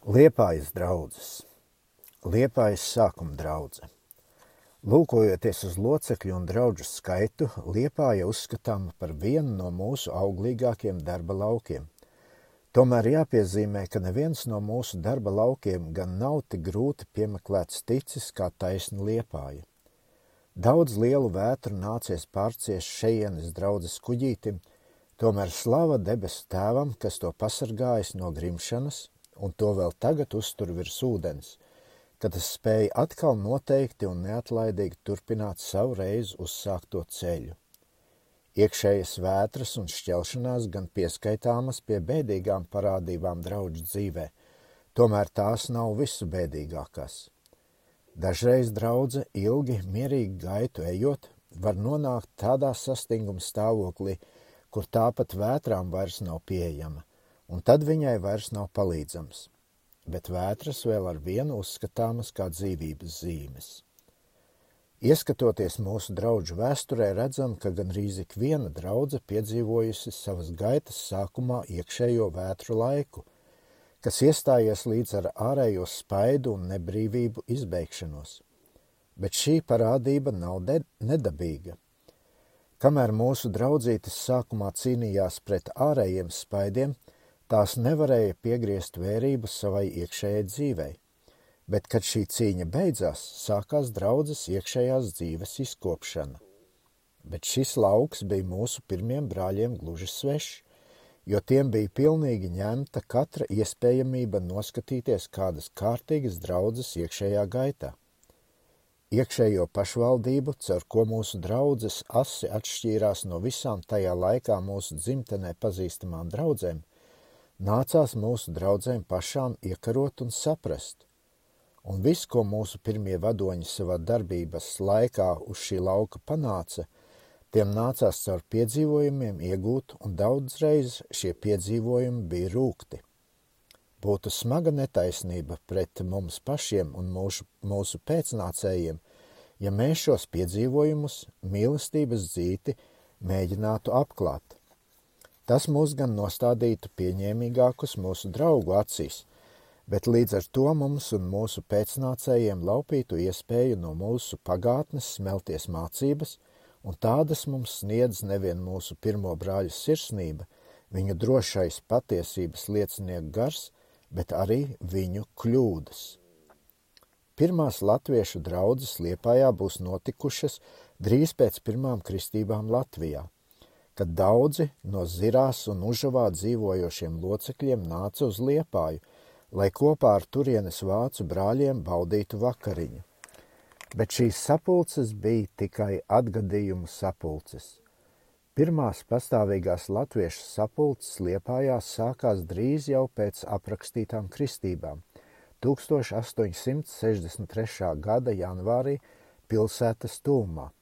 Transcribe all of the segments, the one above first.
Liepājas draudzes, Liepājas sākuma draudze. Lūkojoties uz locekļu un draugu skaitu, Liepāja uzskatāma par vienu no mūsu auglīgākiem darba laukiem. Tomēr jāpiezīmē, ka neviens no mūsu darba laukiem gan nav tik grūti piemeklēts ticis kā taisna Liepāja. Daudz lielu vētru nācies pārciest šejienes draudzes kuģītim, tomēr slava debesu tēvam, kas to pasargājis no grimšanas un to vēl tagad uztur virs ūdens, ka tas spēja atkal noteikti un neatlaidīgi turpināt savu reizi uzsākto ceļu. Iekšējas vētras un šķelšanās gan pieskaitāmas pie bēdīgām parādībām draudžu dzīvē, tomēr tās nav visu bēdīgākās. Dažreiz draudze ilgi, mierīgi gaitu ejot, var nonākt tādā sastinguma stāvoklī, kur tāpat vētrām vairs nav pieejama, un tad viņai vairs nav palīdzams, bet vētras vēl ar vienu uzskatāmas kā dzīvības zīmes. Ieskatoties mūsu draugu vēsturē, redzam, ka gandrīz ik viena draudzene piedzīvojusi savas gaitas sākumā iekšējo vētru laiku, kas iestājies līdz ar ārējo spaidu un nebrīvību izbeigšanos. Bet šī parādība nav nedabīga. Kamēr mūsu draudzītes sākumā cīnījās pret ārējiem spaidiem, Tās nevarēja piegriezt vērību savai iekšējai dzīvei, bet, kad šī cīņa beidzās, sākās draudzes iekšējās dzīves izkopšana. Bet šis lauks bija mūsu pirmiem brāļiem gluži svešs, jo tiem bija pilnīgi ņemta katra iespējamība noskatīties kādas kārtīgas draudzes iekšējā gaitā. Iekšējo pašvaldību, caur ko mūsu draudzes asi atšķīrās no visām tajā laikā mūsu dzimtenē pazīstamām draudzēm, nācās mūsu draudzēm pašām iekarot un saprast. Un viss, ko mūsu pirmie vadoņi savā darbības laikā uz šī lauka panāca, tiem nācās caur piedzīvojumiem iegūt, un daudzreiz šie piedzīvojumi bija rūkti. Būtu smaga netaisnība pret mums pašiem un mūsu, mūsu pēcnācējiem, ja mēs šos piedzīvojumus, mīlestības dzīti, mēģinātu apklāt. Tas mūs gan nostādītu pieņēmīgākus mūsu draugu acīs, bet līdz ar to mums un mūsu pēcnācējiem laupītu iespēju no mūsu pagātnes smelties mācības, un tādas mums sniedz nevien mūsu pirmo brāļu sirsnība, viņu drošais patiesības liecinieku gars, bet arī viņu kļūdas. Pirmās latviešu draudzes Liepājā būs notikušas drīz pēc pirmām kristībām Latvijā – kad daudzi no zirās un užavā dzīvojošiem locekļiem nāca uz liepāju, lai kopā ar turienes vācu brāļiem baudītu vakariņu. Bet šīs sapulces bija tikai atgadījumu sapulces. Pirmās pastāvīgās latviešu sapulces liepājās sākās drīz jau pēc aprakstītām kristībām 1863. gada janvārī pilsētas tūmā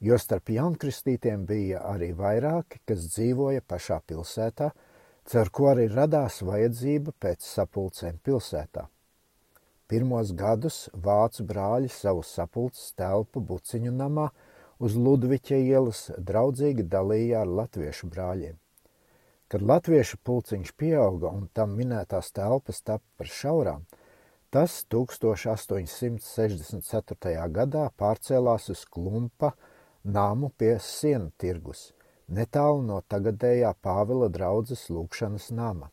jo starp jaunkristītiem bija arī vairāki, kas dzīvoja pašā pilsētā, cer ko arī radās vajadzība pēc sapulcēm pilsētā. Pirmos gadus vācu brāļi savu sapulces telpu buciņu namā uz Ludviķa ielas draudzīgi dalīja ar latviešu brāļiem. Kad latviešu pulciņš pieauga un tam minētās telpas tapa par šaurām, tas 1864. gadā pārcēlās uz Klumpa nāmu pie sienu tirgus, netālu no tagadējā Pāvila draudzes lūkšanas nama.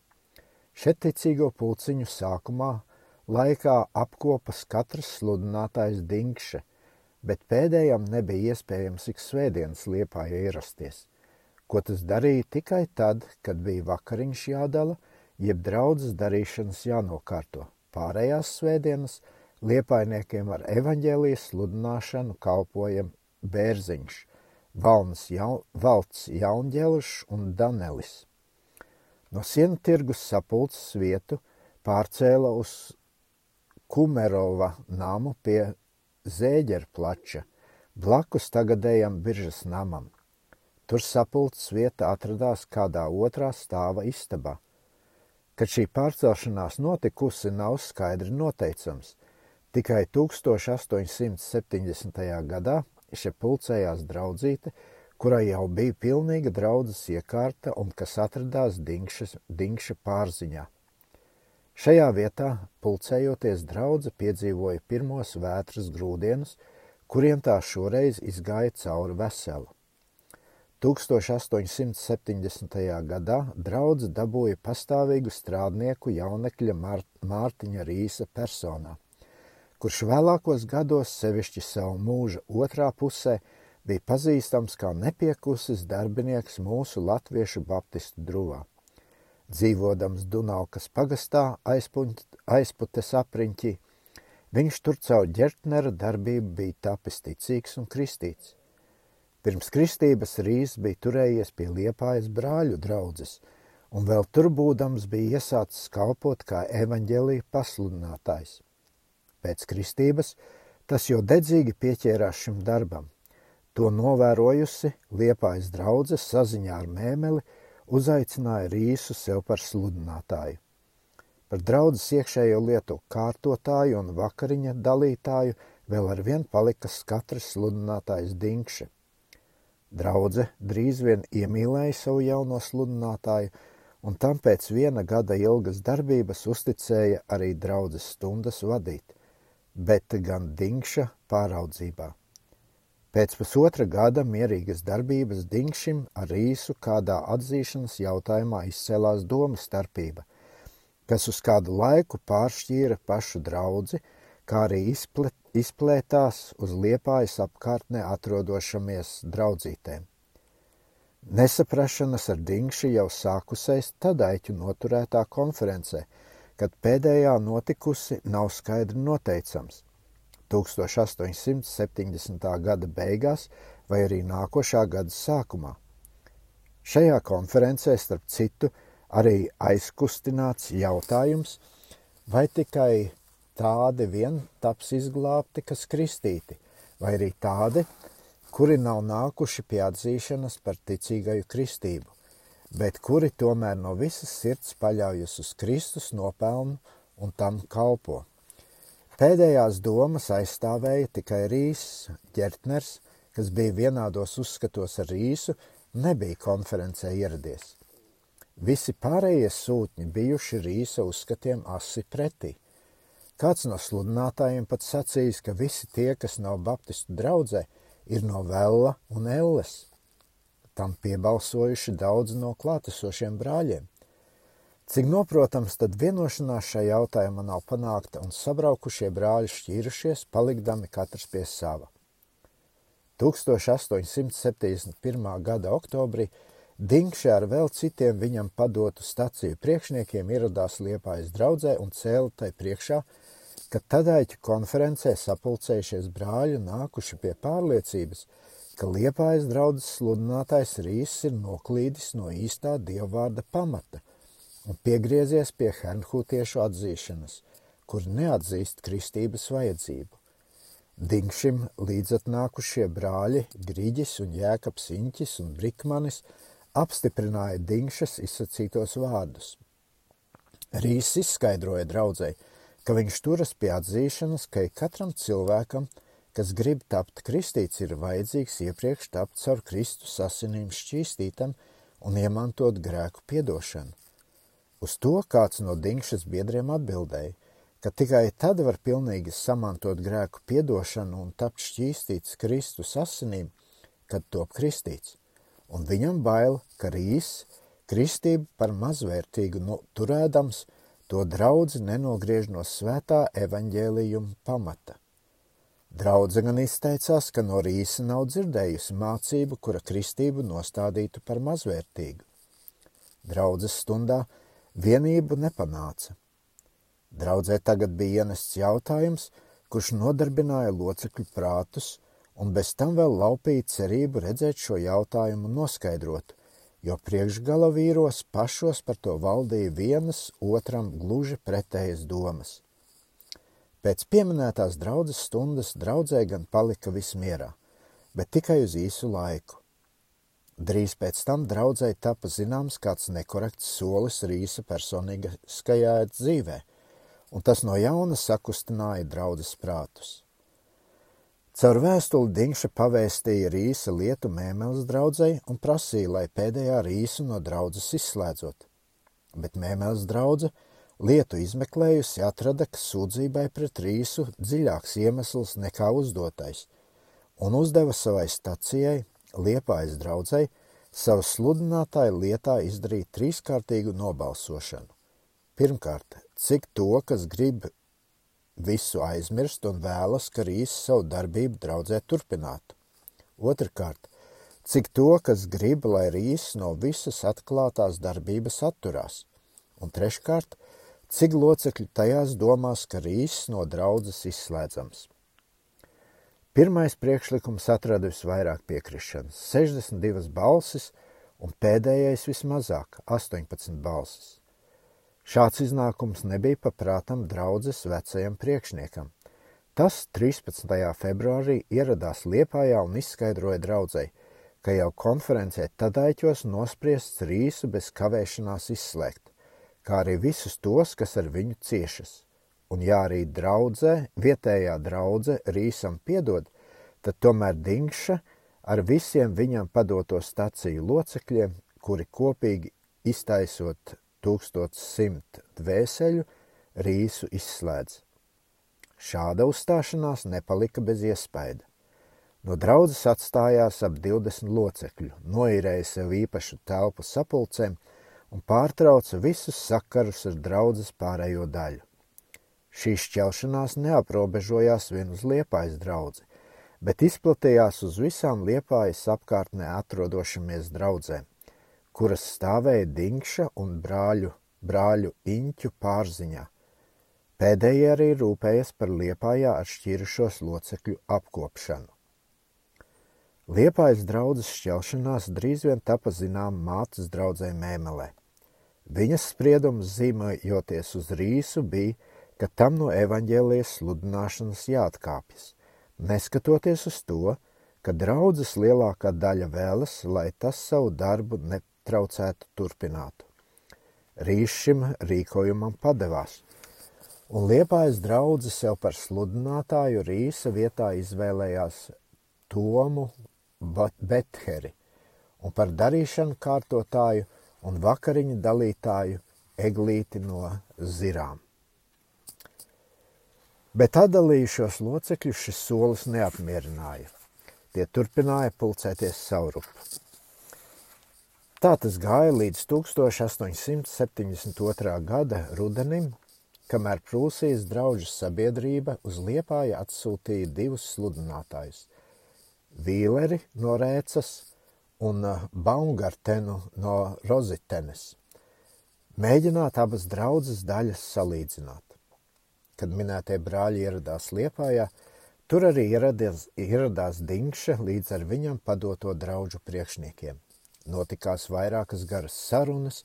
Šeit ticīgo pulciņu sākumā laikā apkopas katrs sludinātājs Dinkše, bet pēdējam nebija iespējams ik svētdienas liepā ierasties, ko tas darīja tikai tad, kad bija vakariņš jādala, jeb draudzes darīšanas jānokārto. Pārējās svētdienas liepainiekiem ar evaņģēlijas sludināšanu kalpojam Bērziņš, Valns jaun, Valts Jaunģēlušs un Danelis. No sienu tirgus sapulces vietu pārcēla uz Kumerova namu pie Zēģerplača, blakus tagadējam biržas namam. Tur sapulces vieta atradās kādā otrā stāva istabā. Kad šī pārcelšanās notikusi, nav skaidri noteicams. Tikai 1870. gadā Še pulcējās draudzīte, kurai jau bija pilnīga draudzes iekārta un kas atradās Dinkšas, Dinkša pārziņā. Šajā vietā, pulcējoties, draudze piedzīvoja pirmos vētras grūdienus, kuriem tā šoreiz izgāja cauri veselu. 1870. gadā draudze dabūja pastāvīgu strādnieku jaunekļa Mār Mārtiņa Rīsa personā, kurš vēlākos gados, sevišķi savu mūža otrā pusē, bija pazīstams kā nepiekusis darbinieks mūsu latviešu baptistu druvā. Dzīvodams Dunaukas pagastā aizputes apriņķī, viņš tur caur ģertnera darbību bija tapis ticīgs un kristīts. Pirms kristības Rīs bija turējies pie Liepājas brāļu draudzes, un vēl tur būdams bija iesācis kalpot kā evaņģēlīja pasludinātājs. Pēc kristības tas jau dedzīgi pieķērās šim darbam – To novērojusi Liepājas draudze saziņā ar mēmeli uzaicināja Rīsu sev par sludinātāju. Par draudzes iekšējo lietu kārtotāju un vakariņa dalītāju vēl ar vien palika katrs sludinātājs Dinkše. Draudze drīz vien iemīlēja savu jauno sludinātāju, un tam pēc viena gada ilgas darbības uzticēja arī draudzes stundas vadīt, bet gan Dinkša pāraudzībā. Pēc pusotra gada mierīgas darbības Dingšim ar Rīsu kādā atzīšanas jautājumā izcēlās doma starpība, kas uz kādu laiku pāršķīra pašu draudzi, kā arī izplet, izplētās uz liepājas apkārtnē atrodošamies draudzītēm. Nesaprašanas ar Dingši jau sākusies tadaiķu noturētā konferencē, kad pēdējā notikusi nav skaidri noteicams – 1870. gada beigās vai arī nākošā gada sākumā. Šajā konferencē, starp citu, arī aizkustināts jautājums, vai tikai tādi vien taps izglābti, kas kristīti, vai arī tādi, kuri nav nākuši pie atzīšanas par ticīgaju kristību, bet kuri tomēr no visas sirds paļaujas uz Kristus nopelnu un tam kalpo. Pēdējās domas aizstāvēja tikai Rīsas ģertners, kas bija vienādos uzskatos ar Rīsu, nebija konferencē ieradies. Visi pārējie sūtņi bijuši Rīsa uzskatiem asi pretī. Kāds no sludinātājiem pat sacījis, ka visi tie, kas nav baptistu draudzē, ir no Vella un Elles. Tam piebalsojuši daudzi no klātesošiem brāļiem. Cik noprotams, tad vienošanās šajā jautājumā nav panākta un sabraukušie brāļi šķīrušies, palikdami katrs pie sava. 1871. gada oktobrī Dinkšē ar vēl citiem viņam padotu staciju priekšniekiem ieradās Liepājas draudzē un cēla tai priekšā, ka tadaiķu konferencē sapulcējušies brāļi nākuši pie pārliecības, ka Liepājas draudzes sludinātājs Rīs ir noklīdis no īstā dievvvārda pamata – un piegriezies pie hernhūtiešu atzīšanas, kur neatzīst kristības vajadzību. Dingšim līdzatnākušie brāļi Grīģis un Jēkabs Inķis un Brikmanis apstiprināja Dingšas izsacītos vārdus. Rīs izskaidroja draudzēji, ka viņš turas pie atzīšanas, ka katram cilvēkam, kas grib tapt kristīts, ir vajadzīgs iepriekš tapt caur Kristus asinīm šķīstītam un iemantot grēku piedošanu. Uz to kāds no Dinkšas biedriem atbildēja, ka tikai tad var pilnīgi samantot grēku piedošanu un tapt šķīstīts Kristus asinīm, kad top kristīts, un viņam bail, ka rīs kristību par mazvērtīgu nu, turēdams, to draudzi nenogriež no svētā evaņģēlījuma pamata. Draudze gan izteicās, ka no rīsa nav dzirdējusi mācību, kura kristību nostādītu par mazvērtīgu. Draudzes stundā Vienību nepanāca. Draudzē tagad bija ienests jautājums, kurš nodarbināja locekļu prātus, un bez tam vēl laupīja cerību redzēt šo jautājumu noskaidrotu, jo priekšgala vīros pašos par to valdīja vienas otram gluži pretējas domas. Pēc pieminētās draudzes stundas draudzē gan palika viss mierā, bet tikai uz īsu laiku. Drīz pēc tam draudzēji tapa zināms kāds nekorekts solis Rīsa personīgajā dzīvē, un tas no jauna sakustināja draudzes prātus. Caur vēstuli Dinkša pavēstīja Rīsa lietu mēmeles draudzei un prasīja, lai pēdējā Rīsu no draudzes izslēdzot, bet mēmeles draudze Lietu izmeklējusi atrada, ka sūdzībai pret rīsu dziļāks iemesls nekā uzdotais, un uzdeva savai stacijai, liepājas draudzei, savu sludinātāju lietā izdarīt trīskārtīgu nobalsošanu. Pirmkārt, cik to, kas grib visu aizmirst un vēlas, ka rīs savu darbību draudzē turpinātu. Otrakārt, cik to, kas grib, lai rīs no visas atklātās darbības atturās. Un treškārt, cik locekļi tajās domās, ka rīss no draudzes izslēdzams. Pirmais priekšlikums atrada visvairāk piekrišanas - 62 balsis, un pēdējais vismazāk - 18 balsis. Šāds iznākums nebija paprātam draudzes vecajam priekšniekam. Tas 13. februārī ieradās Liepājā un izskaidroja draudzei, ka jau konferencē tadaiķos nospriests rīsu bez kavēšanās izslēgt kā arī visus tos, kas ar viņu ciešas. Un ja arī draudzē, vietējā draudzē rīsam piedod, tad tomēr Dingša ar visiem viņam padoto staciju locekļiem, kuri kopīgi iztaisot 1100 dvēseļu, rīsu izslēdz. Šāda uzstāšanās nepalika bez iespaida. No draudzes atstājās ap 20 locekļu, noīrēja sev īpašu telpu sapulcēm, un pārtrauca visus sakarus ar draudzes pārējo daļu. Šī šķelšanās neaprobežojās vien uz liepājas draudzi, bet izplatījās uz visām liepājas apkārtnē atrodošamies draudzēm, kuras stāvēja Dinkša un brāļu, brāļu Iņķu pārziņā. Pēdējie arī rūpējas par liepājā ar šķirušos locekļu apkopšanu. Liepājas draudzes šķelšanās drīz vien tapa zinām mātes draudzē Mēmelē. Viņas spriedums zīmējoties uz rīsu bija, ka tam no evaņģēlijas sludināšanas jāatkāpjas, neskatoties uz to, ka draudzes lielākā daļa vēlas, lai tas savu darbu netraucētu turpinātu. Rīs šim rīkojumam padevās, un liepājas draudze sev par sludinātāju rīsa vietā izvēlējās Tomu Betheri, un par darīšanu kārtotāju – un vakariņu dalītāju eglīti no zirām. Bet atdalījušos locekļus šis solis neapmierināja. Tie turpināja pulcēties saurup. Tā tas gāja līdz 1872. gada rudenim, kamēr Prūsijas draugu sabiedrība uz Liepāja atsūtīja divus sludinātājus - Vīleri no Rēcas un uh, Baumgartenu no Rozitenes. Mēģināt abas draudzes daļas salīdzināt. Kad minētie brāļi ieradās Liepājā, tur arī ieradās, ieradās Dinkša līdz ar viņam padoto draugu priekšniekiem. Notikās vairākas garas sarunas,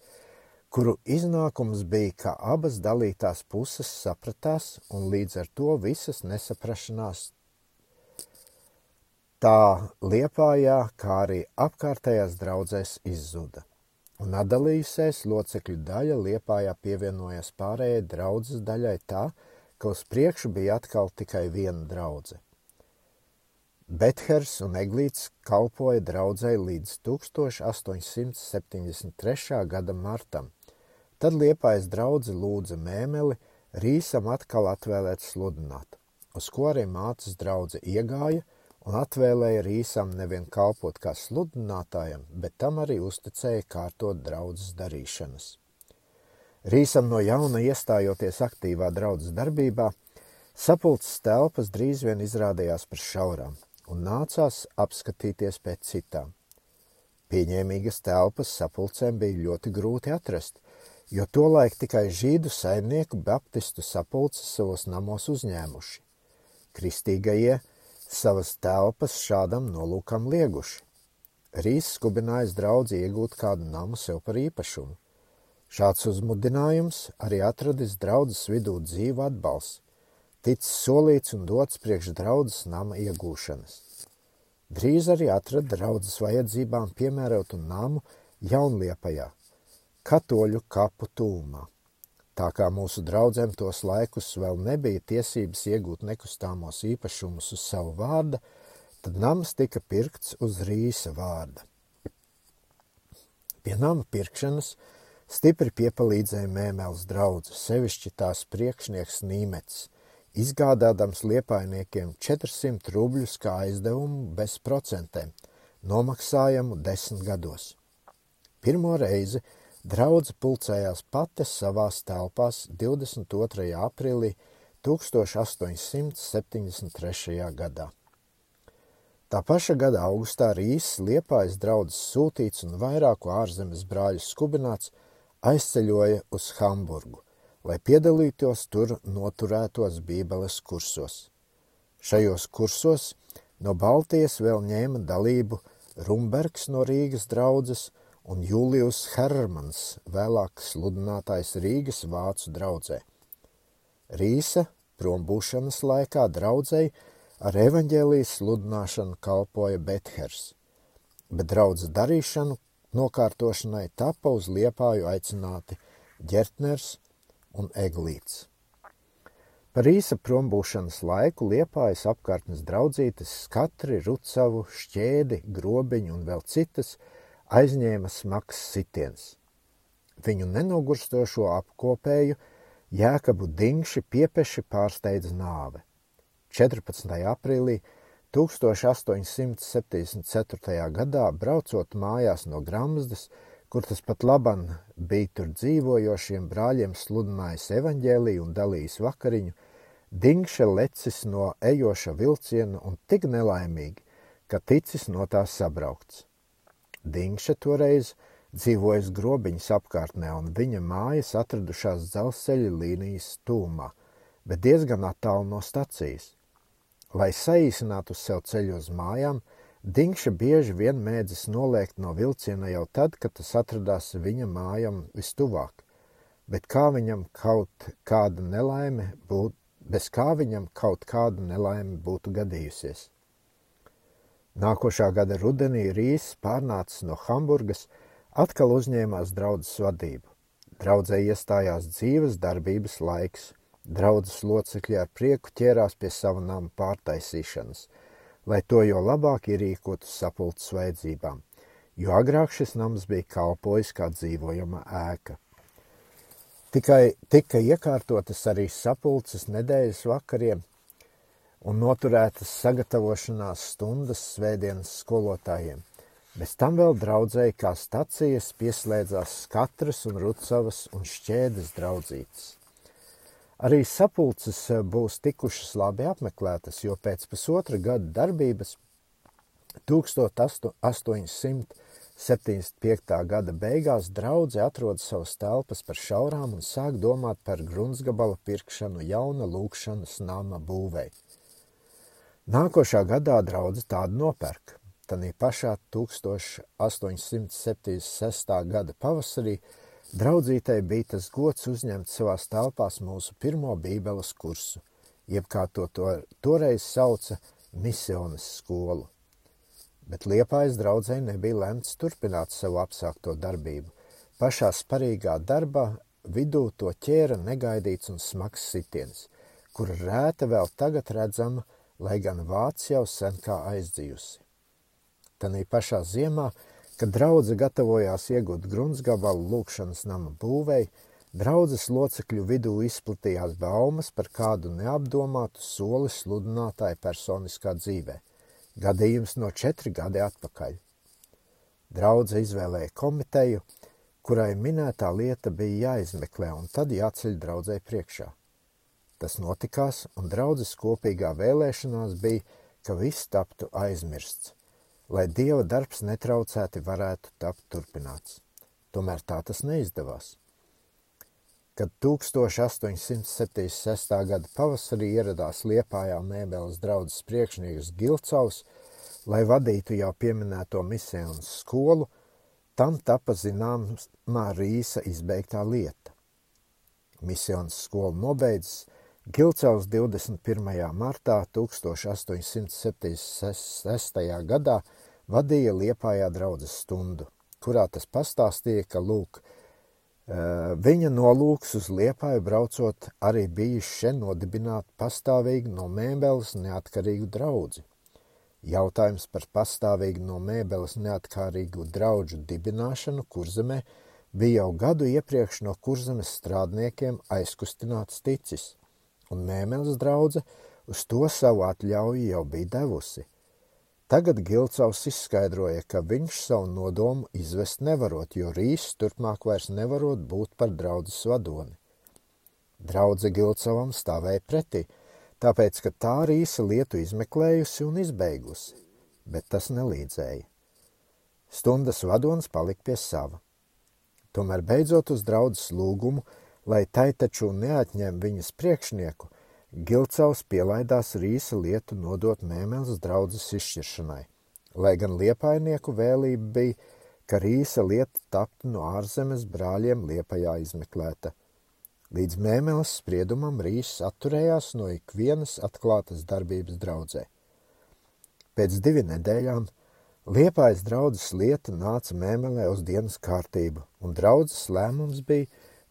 kuru iznākums bija, ka abas dalītās puses sapratās un līdz ar to visas nesaprašanās Tā Liepājā, kā arī apkārtējās draudzēs izzuda, un atdalījusies locekļu daļa Liepājā pievienojas pārējai draudzes daļai tā, ka uz priekšu bija atkal tikai viena draudze. Bethers un Eglīts kalpoja draudzei līdz 1873. gada martam. Tad Liepājas draudze lūdza mēmeli Rīsam atkal atvēlēt sludināt, uz ko arī mācas draudze iegāja – un atvēlēja Rīsam nevien kalpot kā sludinātājam, bet tam arī uzticēja kārtot draudzes darīšanas. Rīsam no jauna iestājoties aktīvā draudzes darbībā, sapulces telpas drīz vien izrādījās par šaurām un nācās apskatīties pēc citām. Pieņēmīgas telpas sapulcēm bija ļoti grūti atrast, jo tolaik tikai žīdu saimnieku baptistu sapulces savos namos uzņēmuši. Kristīgajie – savas telpas šādam nolūkam lieguši. Rīs skubinājis draudzi iegūt kādu namu sev par īpašumu. Šāds uzmudinājums arī atradis draudzes vidū dzīvu atbalsts, ticis solīts un dots priekš draudzes nama iegūšanas. Drīz arī atrada draudzes vajadzībām piemērotu namu Jaunliepajā, katoļu kapu tūmā. Tā kā mūsu draudzēm tos laikus vēl nebija tiesības iegūt nekustāmos īpašumus uz savu vārda, tad nams tika pirkts uz rīsa vārda. Pie nama pirkšanas Stipri piepalīdzēja mēmēls draudze, sevišķi tās priekšnieks Nīmets, izgādādams liepainiekiem 400 rubļus kā aizdevumu bez procentiem, nomaksājamu desmit gados. Pirmo reizi draudze pulcējās pati savās telpās 22. aprīlī 1873. gadā. Tā paša gada augustā Rīsas liepājas draudzes sūtīts un vairāku ārzemes brāļu skubināts aizceļoja uz Hamburgu, lai piedalītos tur noturētos bībeles kursos. Šajos kursos no Baltijas vēl ņēma dalību Rumbergs no Rīgas draudzes un Julius Hermans, vēlāk sludinātājs Rīgas vācu draudzē. Rīsa prombūšanas laikā draudzēji Ar evaņģēlijas sludināšanu kalpoja Bethers, bet draudz darīšanu nokārtošanai tapa uz liepāju aicināti Ģertners un Eglīts. Par īsa prombūšanas laiku liepājas apkārtnes draudzītes skatri, rucavu, šķēdi, grobiņu un vēl citas aizņēma smags sitiens. Viņu nenogurstošo apkopēju Jēkabu Dingši piepeši pārsteidz nāve. 14. aprīlī 1874. gadā, braucot mājās no Gramzdas, kur tas pat laban bija tur dzīvojošiem brāļiem sludinājis evaņģēliju un dalījis vakariņu, Dingša lecis no ejoša vilciena un tik nelaimīgi, ka ticis no tās sabraukts. Dingša toreiz dzīvojas grobiņas apkārtnē, un viņa mājas atradušās dzelzceļa līnijas tūmā, bet diezgan attālu no stacijas. Lai saīsinātu sev ceļu uz mājām, Dinkša bieži vien mēdzis noliekt no vilciena jau tad, kad tas atradās viņa mājām vistuvāk, bet kā viņam kaut kāda nelaime būtu, bez kā viņam kaut kāda nelaime būtu gadījusies. Nākošā gada rudenī Rīs pārnācis no Hamburgas, atkal uzņēmās draudzes vadību. Draudzē iestājās dzīves darbības laiks – Draudzes locekļi ar prieku ķērās pie sava nama pārtaisīšanas, lai to jo labāk ierīkotu sapulces vajadzībām, jo agrāk šis nams bija kalpojis kā dzīvojama ēka. Tikai tika iekārtotas arī sapulces nedēļas vakariem un noturētas sagatavošanās stundas svētdienas skolotājiem. Bez tam vēl draudzēja kā stacijas pieslēdzās skatras un rucavas un šķēdes draudzītes. Arī sapulces eh, būs tikušas labi apmeklētas, jo pēc pusotra gada darbības 1875. gada beigās draudze atrod savas telpas par šaurām un sāk domāt par gruntsgabala pirkšanu jauna lūkšanas nama būvei. Nākošā gadā draudze tādu nopērk. Tanī pašā 1876. gada pavasarī Draudzītei bija tas gods uzņemt savās telpās mūsu pirmo bībeles kursu, jeb kā to, to toreiz sauca misionas skolu. Bet Liepājas draudzē nebija lemts turpināt savu apsākto darbību. Pašā sparīgā darbā vidū to ķēra negaidīts un smags sitiens, kur rēta vēl tagad redzama, lai gan vāc jau sen kā aizdzījusi. Tanī pašā ziemā Kad draudze gatavojās iegūt gruntsgabalu lūkšanas nama būvei, draudzes locekļu vidū izplatījās baumas par kādu neapdomātu soli sludinātāju personiskā dzīvē. Gadījums no četri gadi atpakaļ. Draudze izvēlēja komiteju, kurai minētā lieta bija jāizmeklē un tad jāceļ draudzē priekšā. Tas notikās, un draudzes kopīgā vēlēšanās bija, ka viss taptu aizmirsts lai dieva darbs netraucēti varētu tapt turpināts. Tomēr tā tas neizdevās. Kad 1876. gada pavasarī ieradās Liepājā Mēbeles draudzes priekšnieks Gilcaus, lai vadītu jau pieminēto misijas skolu, tam tapa zināmā Rīsa izbeigtā lieta. Misijas skola nobeidzas, Gilcaus 21. martā 1876. gadā vadīja Liepājā draudzes stundu, kurā tas pastāstīja, ka, lūk, viņa nolūks uz Liepāju braucot arī bijis šeit nodibināt pastāvīgi no mēbeles neatkarīgu draudzi. Jautājums par pastāvīgi no mēbeles neatkarīgu draudžu dibināšanu kurzemē bija jau gadu iepriekš no kurzemes strādniekiem aizkustināts ticis, un mēmeles draudze uz to savu atļauju jau bija devusi. Tagad Gilcaus izskaidroja, ka viņš savu nodomu izvest nevarot, jo Rīs turpmāk vairs nevarot būt par draudzes vadoni. Draudze Gilcavam stāvēja pretī, tāpēc, ka tā Rīsa lietu izmeklējusi un izbeigusi, bet tas nelīdzēja. Stundas vadonis palika pie sava. Tomēr beidzot uz draudzes lūgumu, lai tai taču neatņem viņas priekšnieku, Gilcaus pielaidās Rīsa lietu nodot mēmeles draudzes izšķiršanai, lai gan liepainieku vēlība bija, ka Rīsa lieta taptu no ārzemes brāļiem liepajā izmeklēta. Līdz mēmeles spriedumam Rīsas atturējās no ikvienas atklātas darbības draudzē. Pēc divi nedēļām Liepājas draudzes lieta nāca mēmelē uz dienas kārtību, un draudzes lēmums bija,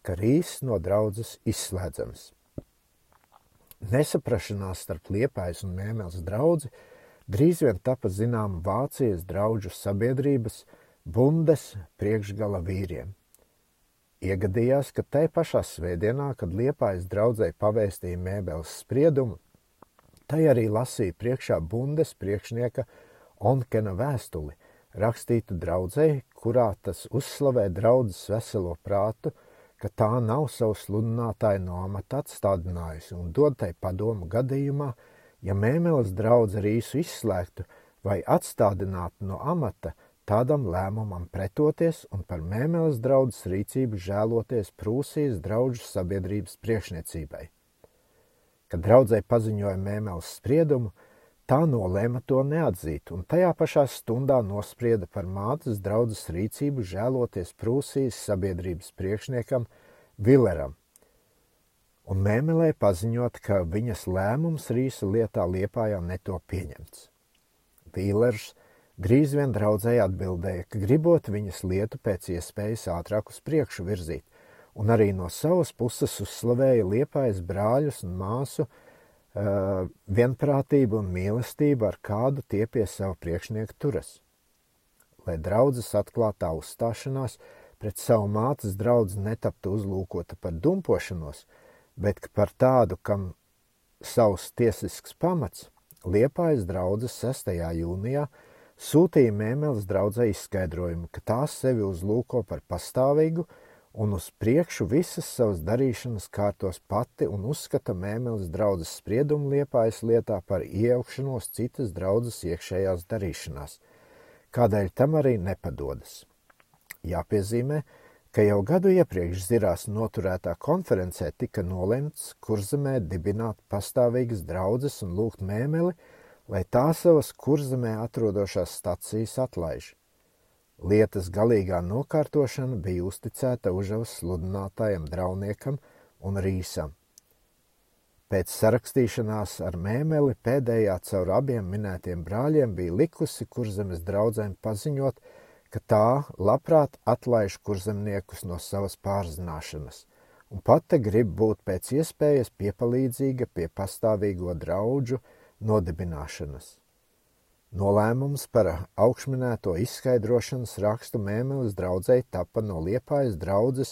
ka Rīs no draudzes izslēdzams. Nesaprašanās starp Liepājas un mēmeles draudzi drīz vien tapa zināma Vācijas draudžu sabiedrības bundes priekšgala vīriem. Iegadījās, ka tai pašā svētdienā, kad Liepājas draudzē pavēstīja mēbeles spriedumu, tai arī lasīja priekšā bundes priekšnieka Onkena vēstuli, rakstītu draudzēji, kurā tas uzslavē draudzes veselo prātu, ka tā nav savu sludinātāju no amata atstādinājusi un dod tai padomu gadījumā, ja mēmeles draudze rīsu izslēgtu vai atstādinātu no amata, tādam lēmumam pretoties un par mēmeles draudzes rīcību žēloties Prūsijas draudžu sabiedrības priekšniecībai. Kad draudzē paziņoja mēmeles spriedumu, Tā nolēma to neatzīt, un tajā pašā stundā nosprieda par mātes draudzes rīcību žēloties Prūsijas sabiedrības priekšniekam Villeram, un mēmelē paziņot, ka viņas lēmums Rīsa lietā Liepājā neto pieņemts. Vīlers drīz vien draudzēji atbildēja, ka gribot viņas lietu pēc iespējas ātrāk uz priekšu virzīt, un arī no savas puses uzslavēja Liepājas brāļus un māsu, vienprātība un mīlestība, ar kādu tie pie sava priekšnieka turas. Lai draudzes atklātā uzstāšanās pret savu mātes draugu netaptu uzlūkota par dumpošanos, bet par tādu, kam savs tiesisks pamats, Liepājas draudzes 6. jūnijā sūtīja mēmeles draudzē izskaidrojumu, ka tās sevi uzlūko par pastāvīgu, un uz priekšu visas savas darīšanas kārtos pati un uzskata mēmeles draudzes spriedumu liepājas lietā par iejaukšanos citas draudzes iekšējās darīšanās, kādēļ tam arī nepadodas. Jāpiezīmē, ka jau gadu iepriekš zirās noturētā konferencē tika nolemts kurzemē dibināt pastāvīgas draudzes un lūgt mēmeli, lai tā savas kurzemē atrodošās stacijas atlaiž. Lietas galīgā nokārtošana bija uzticēta Užavas sludinātājam Drauniekam un Rīsam. Pēc sarakstīšanās ar mēmeli pēdējā caur abiem minētiem brāļiem bija likusi kurzemes draudzēm paziņot, ka tā labprāt atlaiž kurzemniekus no savas pārzināšanas, un pati grib būt pēc iespējas piepalīdzīga pie pastāvīgo draudžu nodibināšanas. Nolēmums par augšminēto izskaidrošanas rakstu mēmeles draudzēji tapa no Liepājas draudzes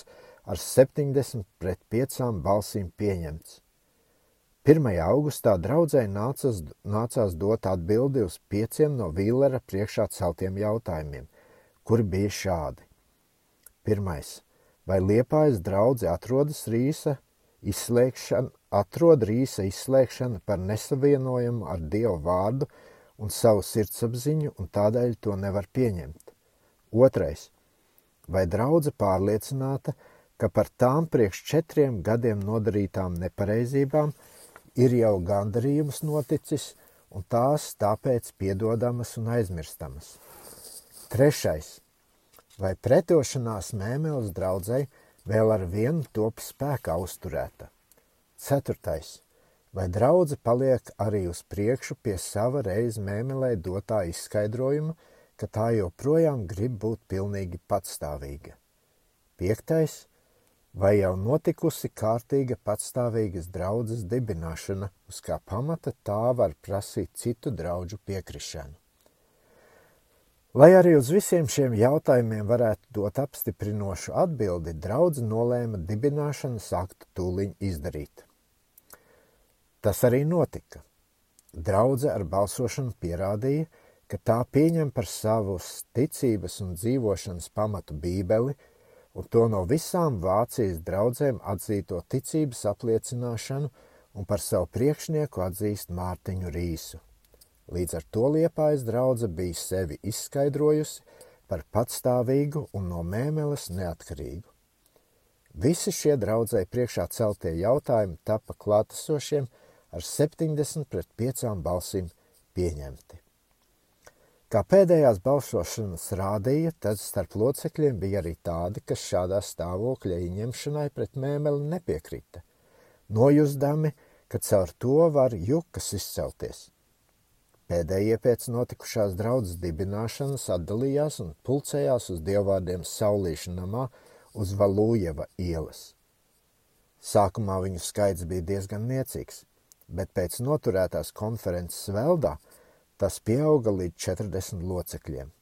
ar 70 pret 5 balsīm pieņemts. 1. augustā draudzēji nācas, nācās dot atbildi uz pieciem no Vīlera priekšā celtiem jautājumiem, kuri bija šādi. Pirmais. Vai Liepājas draudze atrodas Rīsa izslēgšana, atrod Rīsa izslēgšana par nesavienojumu ar Dievu vārdu – un savu sirdsapziņu, un tādēļ to nevar pieņemt. Otrais. Vai draudze pārliecināta, ka par tām priekš četriem gadiem nodarītām nepareizībām ir jau gandarījums noticis, un tās tāpēc piedodamas un aizmirstamas. Trešais. Vai pretošanās mēmeles draudzei vēl ar vienu top spēkā uzturēta? Ceturtais vai draudze paliek arī uz priekšu pie sava reiz mēmelē dotā izskaidrojuma, ka tā joprojām grib būt pilnīgi patstāvīga. Piektais, vai jau notikusi kārtīga patstāvīgas draudzes dibināšana, uz kā pamata tā var prasīt citu draudžu piekrišanu. Lai arī uz visiem šiem jautājumiem varētu dot apstiprinošu atbildi, draudz nolēma dibināšanas aktu tūliņ izdarīt. Tas arī notika. Draudze ar balsošanu pierādīja, ka tā pieņem par savus ticības un dzīvošanas pamatu bībeli un to no visām Vācijas draudzēm atzīto ticības apliecināšanu un par savu priekšnieku atzīst Mārtiņu Rīsu. Līdz ar to liepājas draudze bija sevi izskaidrojusi par patstāvīgu un no mēmeles neatkarīgu. Visi šie draudzēji priekšā celtie jautājumi tapa klātesošiem ar 70 pret 5 balsīm pieņemti. Kā pēdējās balsošanas rādīja, tad starp locekļiem bija arī tādi, kas šādā stāvokļa ieņemšanai pret mēmeli nepiekrita, nojusdami, ka caur to var jukas izcelties. Pēdējie pēc notikušās draudzes dibināšanas atdalījās un pulcējās uz dievvvārdiem Saulīša namā uz Valūjeva ielas. Sākumā viņu skaits bija diezgan niecīgs, bet pēc noturētās konferences veldā tas pieauga līdz 40 locekļiem.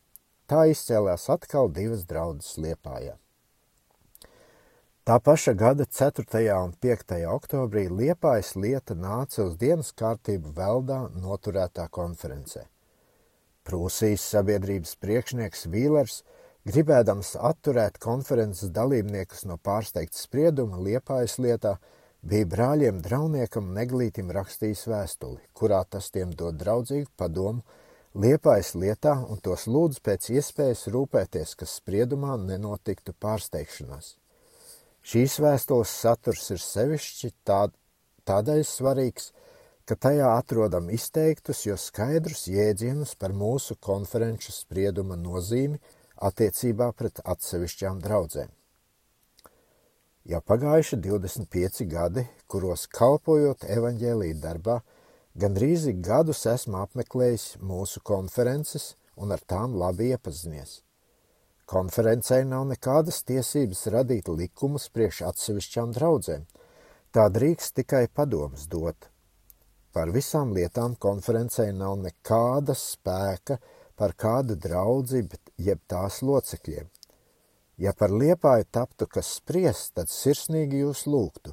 Tā izcēlās atkal divas draudzes Liepājā. Tā paša gada 4. un 5. oktobrī Liepājas lieta nāca uz dienas kārtību Veldā noturētā konferencē. Prūsijas sabiedrības priekšnieks Vīlers, gribēdams atturēt konferences dalībniekus no pārsteigta sprieduma Liepājas lietā, bija brāļiem Drauniekam Neglītim rakstījis vēstuli, kurā tas tiem dod draudzīgu padomu Liepājas lietā un tos lūdz pēc iespējas rūpēties, ka spriedumā nenotiktu pārsteigšanās. Šīs vēstules saturs ir sevišķi tād, tādēļ svarīgs, ka tajā atrodam izteiktus, jo skaidrus jēdzienus par mūsu konferenču sprieduma nozīmi attiecībā pret atsevišķām draudzēm. Jau pagājuši 25 gadi, kuros kalpojot evaņģēlīja darbā, gandrīz gadus esmu apmeklējis mūsu konferences un ar tām labi iepazinies. Konferencei nav nekādas tiesības radīt likumus priekš atsevišķām draudzēm. Tā drīkst tikai padomus dot. Par visām lietām konferencei nav nekāda spēka par kādu draudzi, bet jeb tās locekļiem. Ja par liepāju taptu kas spriest, tad sirsnīgi jūs lūgtu,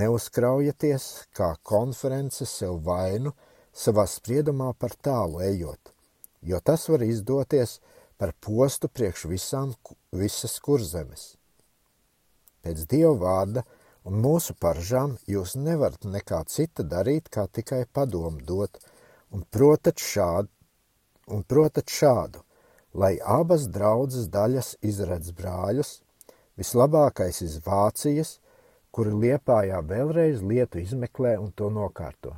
neuzkraujieties kā konference sev vainu savā spriedumā par tālu ejot, jo tas var izdoties, par postu priekš visām, visas kurzemes. Pēc Dieva vārda un mūsu paržām jūs nevarat nekā cita darīt, kā tikai padomu dot, un protat šādu, un protat šādu, lai abas draudzes daļas izredz brāļus, vislabākais iz Vācijas, kuri Liepājā vēlreiz lietu izmeklē un to nokārto.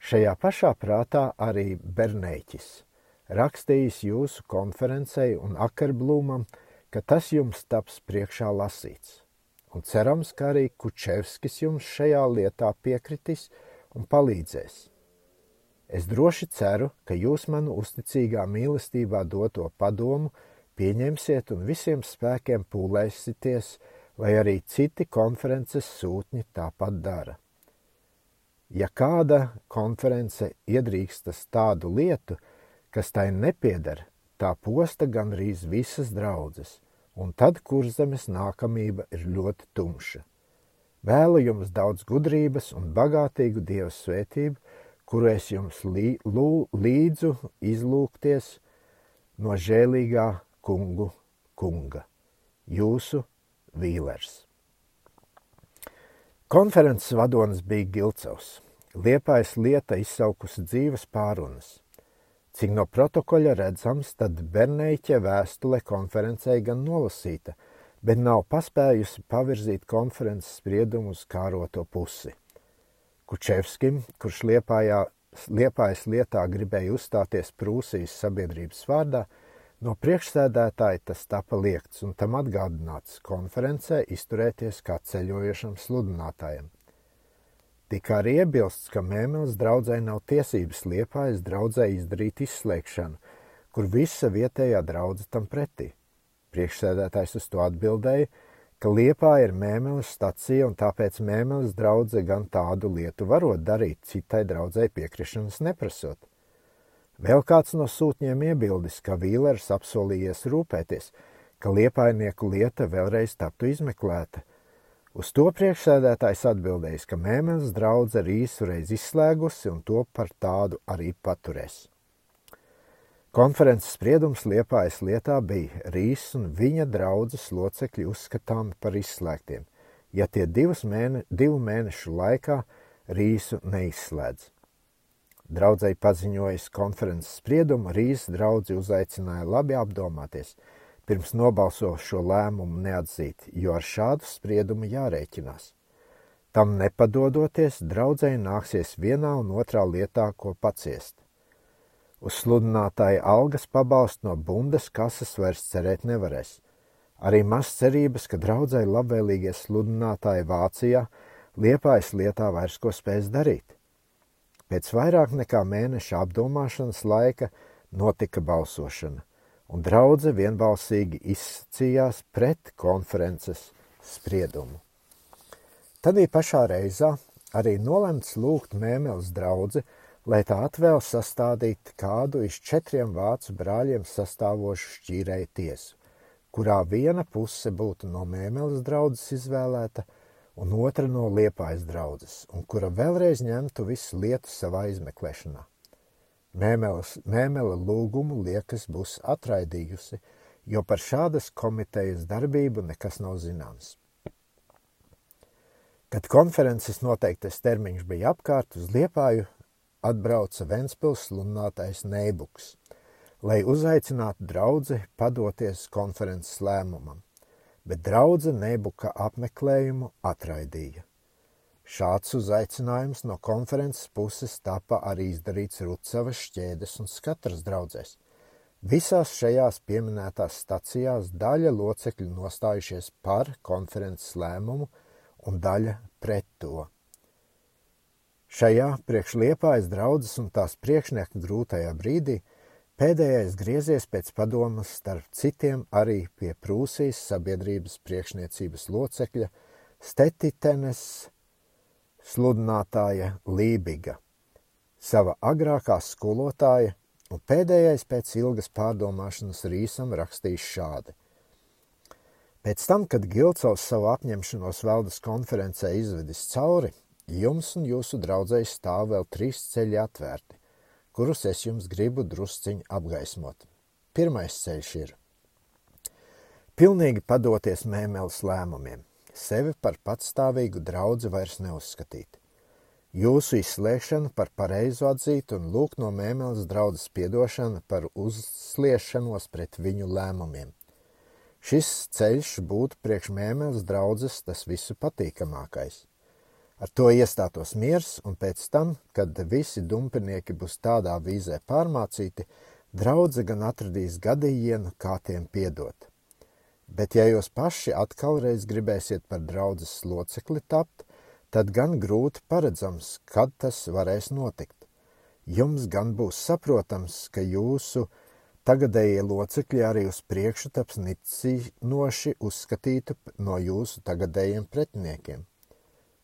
Šajā pašā prātā arī Bernēķis – rakstījis jūsu konferencei un Akerblūmam, ka tas jums taps priekšā lasīts. Un cerams, ka arī Kučevskis jums šajā lietā piekritīs un palīdzēs. Es droši ceru, ka jūs manu uzticīgā mīlestībā doto padomu pieņemsiet un visiem spēkiem pūlēsieties, lai arī citi konferences sūtņi tāpat dara. Ja kāda konference iedrīkstas tādu lietu, kas tai nepieder, tā posta gandrīz visas draudzes, un tad kurzemes nākamība ir ļoti tumša. Vēlu jums daudz gudrības un bagātīgu Dieva svētību, kuru es jums līdzu izlūkties no žēlīgā kungu kunga. Jūsu vīlers. Konferences vadonis bija Gilcevs. Liepais lieta izsaukusi dzīves pārunas. Cik no protokoļa redzams, tad Berneiķe vēstule konferencei gan nolasīta, bet nav paspējusi pavirzīt konferences spriedumu uz kāroto pusi. Kučevskim, kurš liepājā, liepājas lietā gribēja uzstāties Prūsijas sabiedrības vārdā, no priekšsēdētāja tas tapa liekts un tam atgādināts konferencē izturēties kā ceļojošam sludinātājam. Tika arī iebilsts, ka Mēmeles draudzē nav tiesības liepājas draudzē izdarīt izslēgšanu, kur visa vietējā draudze tam pretī. Priekšsēdētājs uz to atbildēja, ka liepā ir Mēmeles stacija un tāpēc Mēmeles draudze gan tādu lietu varot darīt, citai draudzē piekrišanas neprasot. Vēl kāds no sūtņiem iebildis, ka Vīlers apsolījies rūpēties, ka liepainieku lieta vēlreiz taptu izmeklēta. Uz to priekšsēdētājs atbildējis, ka mēmenes draudze ir īsureiz izslēgusi un to par tādu arī paturēs. Konferences spriedums Liepājas lietā bija Rīs un viņa draudzes locekļi uzskatāmi par izslēgtiem, ja tie mēne, divu mēnešu laikā Rīsu neizslēdz. Draudzēji paziņojas konferences spriedumu, Rīs draudzi uzaicināja labi apdomāties, pirms nobalso šo lēmumu neatzīt, jo ar šādu spriedumu jārēķinās. Tam nepadodoties, draudzēji nāksies vienā un otrā lietā, ko paciest. Uz sludinātāja algas pabalstu no bundes kases vairs cerēt nevarēs. Arī maz cerības, ka draudzēji labvēlīgie sludinātāji Vācijā liepājas lietā vairs ko spēs darīt. Pēc vairāk nekā mēneša apdomāšanas laika notika balsošana, un draudze vienbalsīgi izsacījās pret konferences spriedumu. Tad pašā reizā arī nolemts lūgt Mēmeles draudzi lai tā atvēl sastādīt kādu iz četriem vācu brāļiem sastāvošu šķīrēju tiesu, kurā viena puse būtu no mēmeles draudzes izvēlēta un otra no liepājas draudzes, un kura vēlreiz ņemtu visu lietu savā izmeklēšanā. Mēmeles, mēmele lūgumu liekas būs atraidījusi, jo par šādas komitejas darbību nekas nav zināms. Kad konferences noteiktais termiņš bija apkārt, uz Liepāju atbrauca Ventspils sludinātais Neibuks, lai uzaicinātu draudzi padoties konferences lēmumam, bet draudze Neibuka apmeklējumu atraidīja. Šāds uzaicinājums no konferences puses tapa arī izdarīts Rucavas šķēdes un skatras draudzēs. Visās šajās pieminētās stacijās daļa locekļu nostājušies par konferences lēmumu un daļa pret to. Šajā priekšliepājas draudzes un tās priekšnieka grūtajā brīdī pēdējais griezies pēc padomas starp citiem arī pie Prūsijas sabiedrības priekšniecības locekļa Stetitenes sludinātāja Lībiga, sava agrākā skolotāja, un pēdējais pēc ilgas pārdomāšanas rīsam rakstījis šādi. Pēc tam, kad Gilcaus savu apņemšanos valdes konferencē izvedis cauri, Jums un jūsu draudzēji stāv vēl trīs ceļi atvērti, kurus es jums gribu drusciņi apgaismot. Pirmais ceļš ir pilnīgi padoties mēmeles lēmumiem, sevi par patstāvīgu draudzi vairs neuzskatīt. Jūsu izslēgšana par pareizu atzīt un lūgt no mēmeles draudzes piedošana par uzsliešanos pret viņu lēmumiem. Šis ceļš būtu priekš mēmeles draudzes tas visu patīkamākais. Ar to iestātos miers, un pēc tam, kad visi dumpinieki būs tādā vīzē pārmācīti, draudze gan atradīs gadījienu, kā tiem piedot. Bet ja jūs paši atkal reiz gribēsiet par draudzes locekli tapt, tad gan grūti paredzams, kad tas varēs notikt. Jums gan būs saprotams, ka jūsu tagadējie locekļi arī uz priekšu taps nicinoši uzskatītu no jūsu tagadējiem pretiniekiem.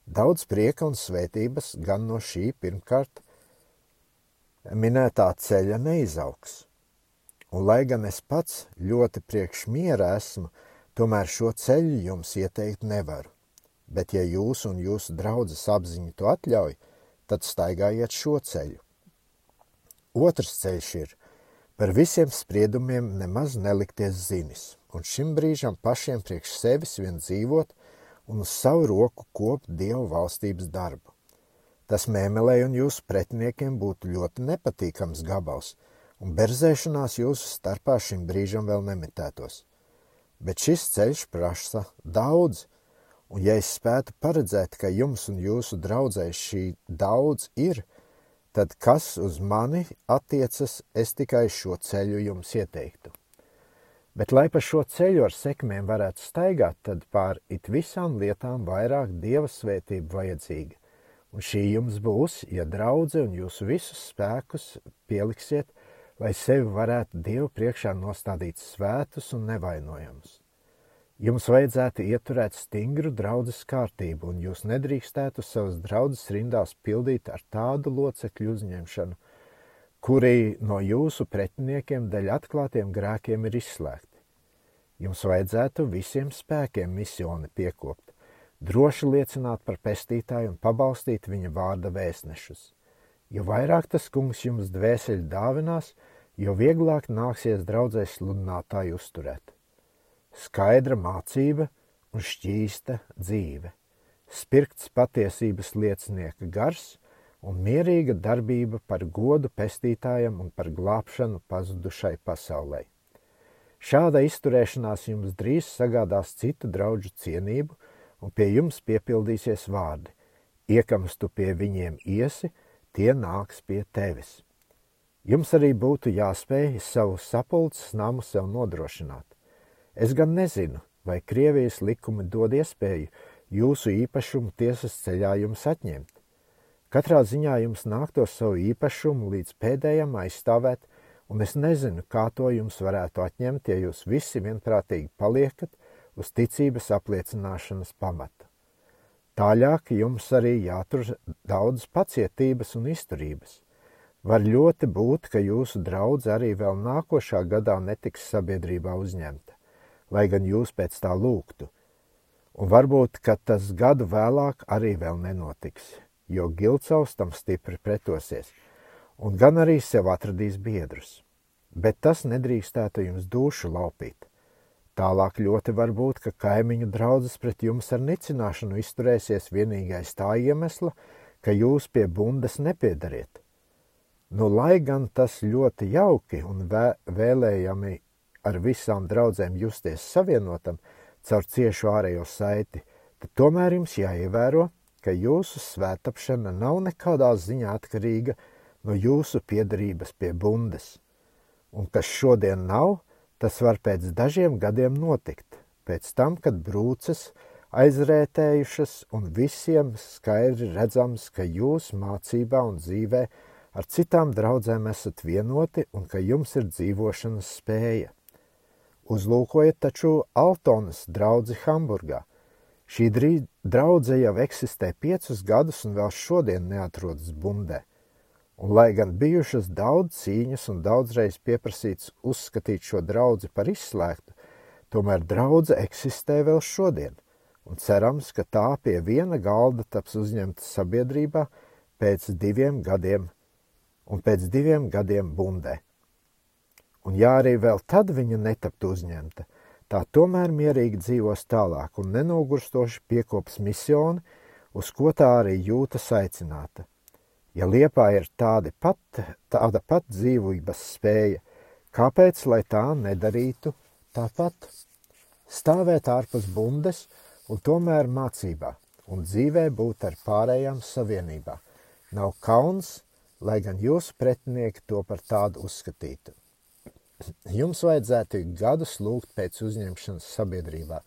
Daudz prieka un svētības gan no šī pirmkārt minētā ceļa neizaugs. Un, lai gan es pats ļoti priekš miera esmu, tomēr šo ceļu jums ieteikt nevaru. Bet, ja jūs un jūsu draudzes apziņa to atļauj, tad staigājiet šo ceļu. Otrs ceļš ir par visiem spriedumiem nemaz nelikties zinis, un šim brīžam pašiem priekš sevis vien dzīvot – un uz savu roku kopt Dievu valstības darbu. Tas mēmelē un jūsu pretiniekiem būtu ļoti nepatīkams gabals, un berzēšanās jūsu starpā šim brīžam vēl nemitētos. Bet šis ceļš prasa daudz, un ja es spētu paredzēt, ka jums un jūsu draudzē šī daudz ir, tad kas uz mani attiecas, es tikai šo ceļu jums ieteiktu. Bet, lai pa šo ceļu ar sekmēm varētu staigāt, tad pār it visām lietām vairāk dieva svētība vajadzīga. Un šī jums būs, ja draudze un jūsu visus spēkus pieliksiet, lai sevi varētu Dievu priekšā nostādīt svētus un nevainojamus. Jums vajadzētu ieturēt stingru draudzes kārtību, un jūs nedrīkstētu savas draudzes rindās pildīt ar tādu locekļu uzņemšanu, kuri no jūsu pretiniekiem dēļ atklātiem grēkiem ir izslēgti. Jums vajadzētu visiem spēkiem misioni piekopt, droši liecināt par pestītāju un pabalstīt viņa vārda vēstnešus. Jo vairāk tas kungs jums dvēseli dāvinās, jo vieglāk nāksies draudzēs sludinātāju uzturēt. Skaidra mācība un šķīsta dzīve, spirkts patiesības liecinieka gars un mierīga darbība par godu pestītājam un par glābšanu pazudušai pasaulē. Šāda izturēšanās jums drīz sagādās citu draugu cienību, un pie jums piepildīsies vārdi: Iekams tu pie viņiem iesi, tie nāks pie tevis. Jums arī būtu jāspēj savu sapulces namu sev nodrošināt. Es gan nezinu, vai Krievijas likumi dod iespēju jūsu īpašumu tiesas ceļā jums atņemt. Katrā ziņā jums nāktos savu īpašumu līdz pēdējam aizstāvēt, un es nezinu, kā to jums varētu atņemt, ja jūs visi vienprātīgi paliekat uz ticības apliecināšanas pamata. Tālāk jums arī jātur daudz pacietības un izturības. Var ļoti būt, ka jūsu draudze arī vēl nākošā gadā netiks sabiedrībā uzņemta, lai gan jūs pēc tā lūgtu. Un varbūt, ka tas gadu vēlāk arī vēl nenotiks, jo Gilcaus tam stipri pretosies, un gan arī sev atradīs biedrus. Bet tas nedrīkstētu jums dušu laupīt. Tālāk ļoti var būt, ka kaimiņu draudzes pret jums ar nicināšanu izturēsies vienīgais tā iemesla, ka jūs pie bundas nepiedariet. Nu, lai gan tas ļoti jauki un vē, vēlējami ar visām draudzēm justies savienotam caur ciešu ārējo saiti, tad tomēr jums jāievēro, ka jūsu svētapšana nav nekādā ziņā atkarīga no jūsu piedarības pie bundes. Un kas šodien nav, tas var pēc dažiem gadiem notikt, pēc tam, kad brūces aizrētējušas un visiem skaidri redzams, ka jūs mācībā un dzīvē ar citām draudzēm esat vienoti un ka jums ir dzīvošanas spēja. Uzlūkojiet taču Altonas draudzi Hamburgā – Šī draudze jau eksistē piecus gadus un vēl šodien neatrodas bundē. Un, lai gan bijušas daudz cīņas un daudzreiz pieprasīts uzskatīt šo draugu par izslēgtu, tomēr draudzene eksistē vēl šodien, un cerams, ka tā pie viena galda taps uzņemta sabiedrībā pēc diviem gadiem, un pēc diviem gadiem bundē. Un ja arī vēl tad viņa netaptu uzņemta, tā tomēr mierīgi dzīvos tālāk un nenogurstoši piekops misioni, uz ko tā arī jūtas aicināta. Ja liepā ir tāda pat, tāda pat dzīvības spēja, kāpēc lai tā nedarītu tāpat? Stāvēt ārpus bundes un tomēr mācībā un dzīvē būt ar pārējām savienībā. Nav kauns, lai gan jūsu pretinieki to par tādu uzskatītu. Jums vajadzētu gadus lūgt pēc uzņemšanas sabiedrībā,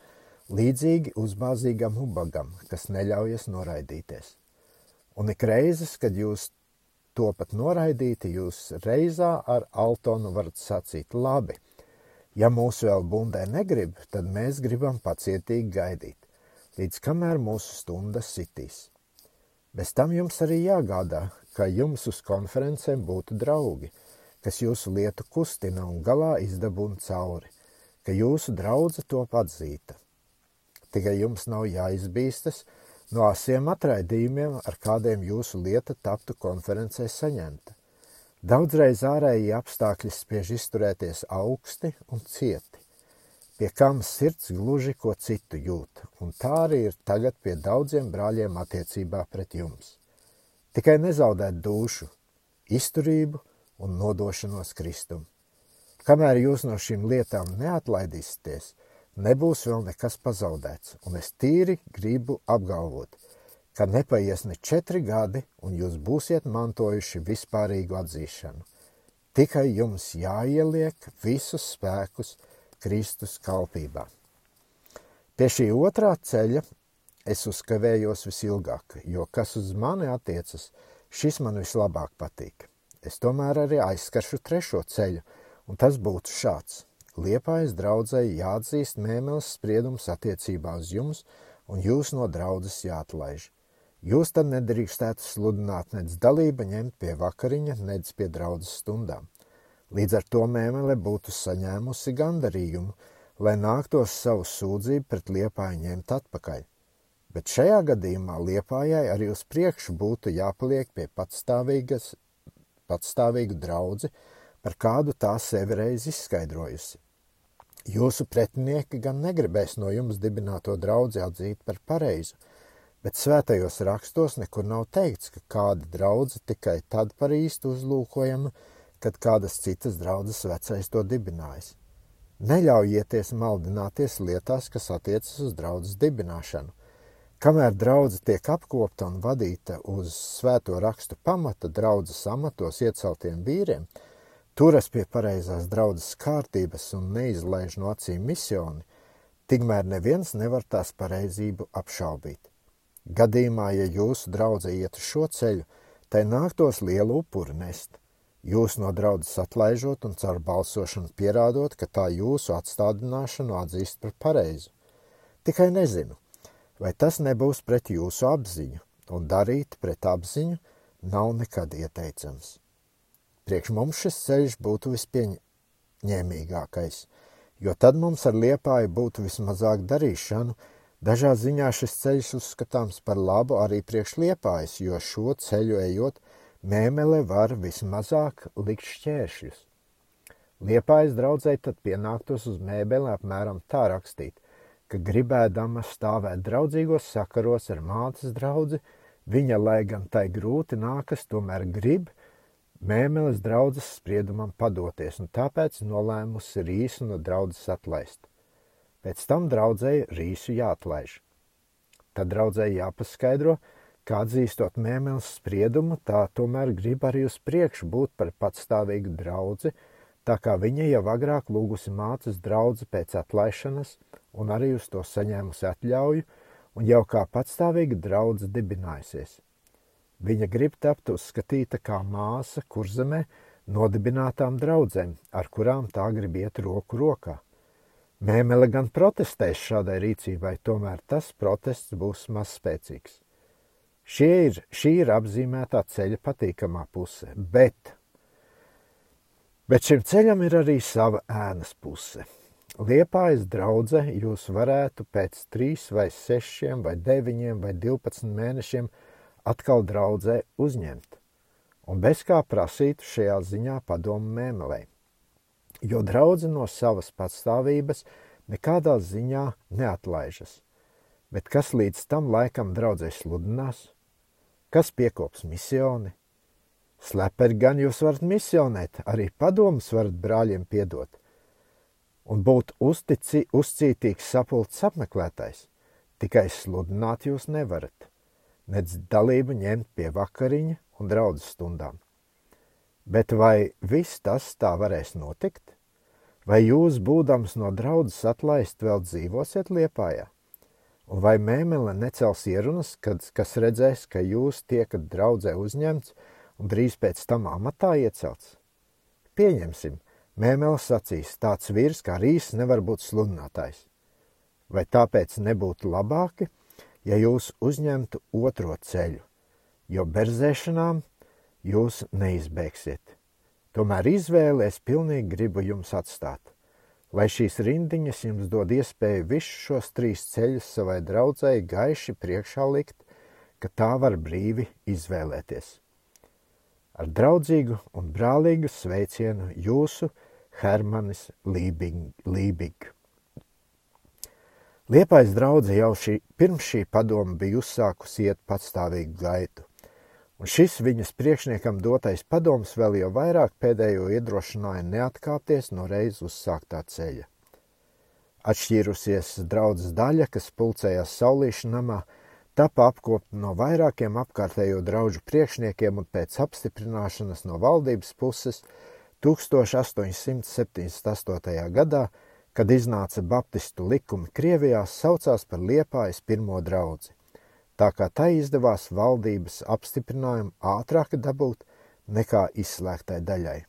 līdzīgi uzbāzīgam ubagam, kas neļaujas noraidīties. Un ik reizes, kad jūs to pat noraidīti, jūs reizā ar Altonu varat sacīt labi. Ja mūsu vēl bundē negrib, tad mēs gribam pacietīgi gaidīt, līdz kamēr mūsu stunda sitīs. Bez tam jums arī jāgādā, ka jums uz konferencēm būtu draugi – kas jūsu lietu kustina un galā izdabūna cauri, ka jūsu draudze top atzīta. Tikai jums nav jāizbīstas no asiem atraidījumiem, ar kādiem jūsu lieta taptu konferencē saņemta. Daudzreiz ārēji apstākļi spiež izturēties augsti un cieti, pie kam sirds gluži ko citu jūt, un tā arī ir tagad pie daudziem brāļiem attiecībā pret jums. Tikai nezaudēt dušu, izturību un nodošanos Kristum. Kamēr jūs no šīm lietām neatlaidīsieties, nebūs vēl nekas pazaudēts, un es tīri gribu apgalvot, ka nepaies ne četri gadi, un jūs būsiet mantojuši vispārīgu atzīšanu. Tikai jums jāieliek visus spēkus Kristus kalpībā. Pie šī otrā ceļa es uzkavējos visilgāk, jo kas uz mani attiecas, šis man vislabāk patīk es tomēr arī aizskaršu trešo ceļu, un tas būtu šāds. Liepājas draudzēji jāatzīst mēmeles spriedums attiecībā uz jums, un jūs no draudzes jāatlaiž. Jūs tad nedrīkstētu sludināt nec dalība ņemt pie vakariņa, nec pie draudzes stundām. Līdz ar to mēmele būtu saņēmusi gandarījumu, lai nāktos savu sūdzību pret liepāju ņemt atpakaļ. Bet šajā gadījumā liepājai arī uz priekšu būtu jāpaliek pie patstāvīgas, patstāvīgu draudzi, par kādu tā sevi reiz izskaidrojusi. Jūsu pretinieki gan negribēs no jums dibināto draudzi atzīt par pareizu, bet svētajos rakstos nekur nav teikts, ka kāda draudze tikai tad par īstu uzlūkojama, kad kādas citas draudzes vecais to dibinājis. Neļaujieties maldināties lietās, kas attiecas uz draudzes dibināšanu. Kamēr draudze tiek apkopta un vadīta uz svēto rakstu pamata draudzes amatos ieceltiem vīriem, turas pie pareizās draudzes kārtības un neizlaiž no acīm misioni, tikmēr neviens nevar tās pareizību apšaubīt. Gadījumā, ja jūsu draudzē ietu šo ceļu, tai nāktos lielu upuru nest. Jūs no draudzes atlaižot un caur balsošanu pierādot, ka tā jūsu atstādināšanu atzīst par pareizu. Tikai nezinu, vai tas nebūs pret jūsu apziņu, un darīt pret apziņu nav nekad ieteicams. Priekš mums šis ceļš būtu vispieņēmīgākais, jo tad mums ar liepāju būtu vismazāk darīšanu, Dažā ziņā šis ceļš uzskatāms par labu arī priekš liepājas, jo šo ceļu ejot, mēmele var vismazāk likt šķēršļus. Liepājas draudzē tad pienāktos uz mēbeli apmēram tā rakstīt, ka gribēdama stāvēt draudzīgos sakaros ar mātes draudzi, viņa, lai gan tai grūti nākas, tomēr grib mēmeles draudzes spriedumam padoties, un tāpēc nolēmusi rīsu no draudzes atlaist. Pēc tam draudzēji rīsu jāatlaiž. Tad draudzēji jāpaskaidro, ka atzīstot mēmeles spriedumu, tā tomēr grib arī uz priekšu būt par patstāvīgu draudzi, tā kā viņa jau agrāk lūgusi mācas draudzi pēc atlaišanas un arī uz to saņēmusi atļauju un jau kā patstāvīga draudze dibinājusies. Viņa grib tapt uzskatīta kā māsa kurzemē nodibinātām draudzēm, ar kurām tā grib iet roku rokā. Mēmele gan protestēs šādai rīcībai, tomēr tas protests būs mazspēcīgs. Šie ir, šī ir apzīmētā ceļa patīkamā puse, bet, bet šim ceļam ir arī sava ēnas puse. Liepājas draudze jūs varētu pēc trīs vai sešiem vai deviņiem vai divpadsmit mēnešiem atkal draudzē uzņemt, un bez kā prasītu šajā ziņā padomu mēmelei jo draudze no savas patstāvības nekādā ziņā neatlaižas. Bet kas līdz tam laikam draudzē sludinās? Kas piekops misioni? Sleperi gan jūs varat misionēt, arī padomus varat brāļiem piedot. Un būt uztici, uzcītīgs sapulcs apmeklētājs, tikai sludināt jūs nevarat, nedz dalību ņemt pie vakariņa un draudzes stundām. Bet vai viss tas tā varēs notikt? Vai jūs, būdams no draudzes atlaist, vēl dzīvosiet liepājā? Un vai mēmele necels ierunas, kad, kas redzēs, ka jūs tiekat draudzē uzņemts un drīz pēc tam amatā iecelts? Pieņemsim, mēmele sacīs, tāds vīrs kā rīs nevar būt sludinātājs. Vai tāpēc nebūtu labāki, ja jūs uzņemtu otro ceļu, jo berzēšanām jūs neizbēgsiet. Tomēr izvēli es pilnīgi gribu jums atstāt, lai šīs rindiņas jums dod iespēju visus šos trīs ceļus savai draudzēji gaiši priekšā likt, ka tā var brīvi izvēlēties. Ar draudzīgu un brālīgu sveicienu jūsu Hermanis Lībig. Liepais draudze jau šī, pirms šī padoma bija uzsākusi iet patstāvīgu gaitu un šis viņas priekšniekam dotais padoms vēl jau vairāk pēdējo iedrošināja neatkāpties no reiz uzsāktā ceļa. Atšķīrusies draudzes daļa, kas pulcējās saulīša namā, tapa apkopta no vairākiem apkārtējo draugu priekšniekiem un pēc apstiprināšanas no valdības puses 1878. gadā, kad iznāca baptistu likumi Krievijā, saucās par Liepājas pirmo draudzi tā kā tai izdevās valdības apstiprinājumu ātrāk dabūt nekā izslēgtai daļai.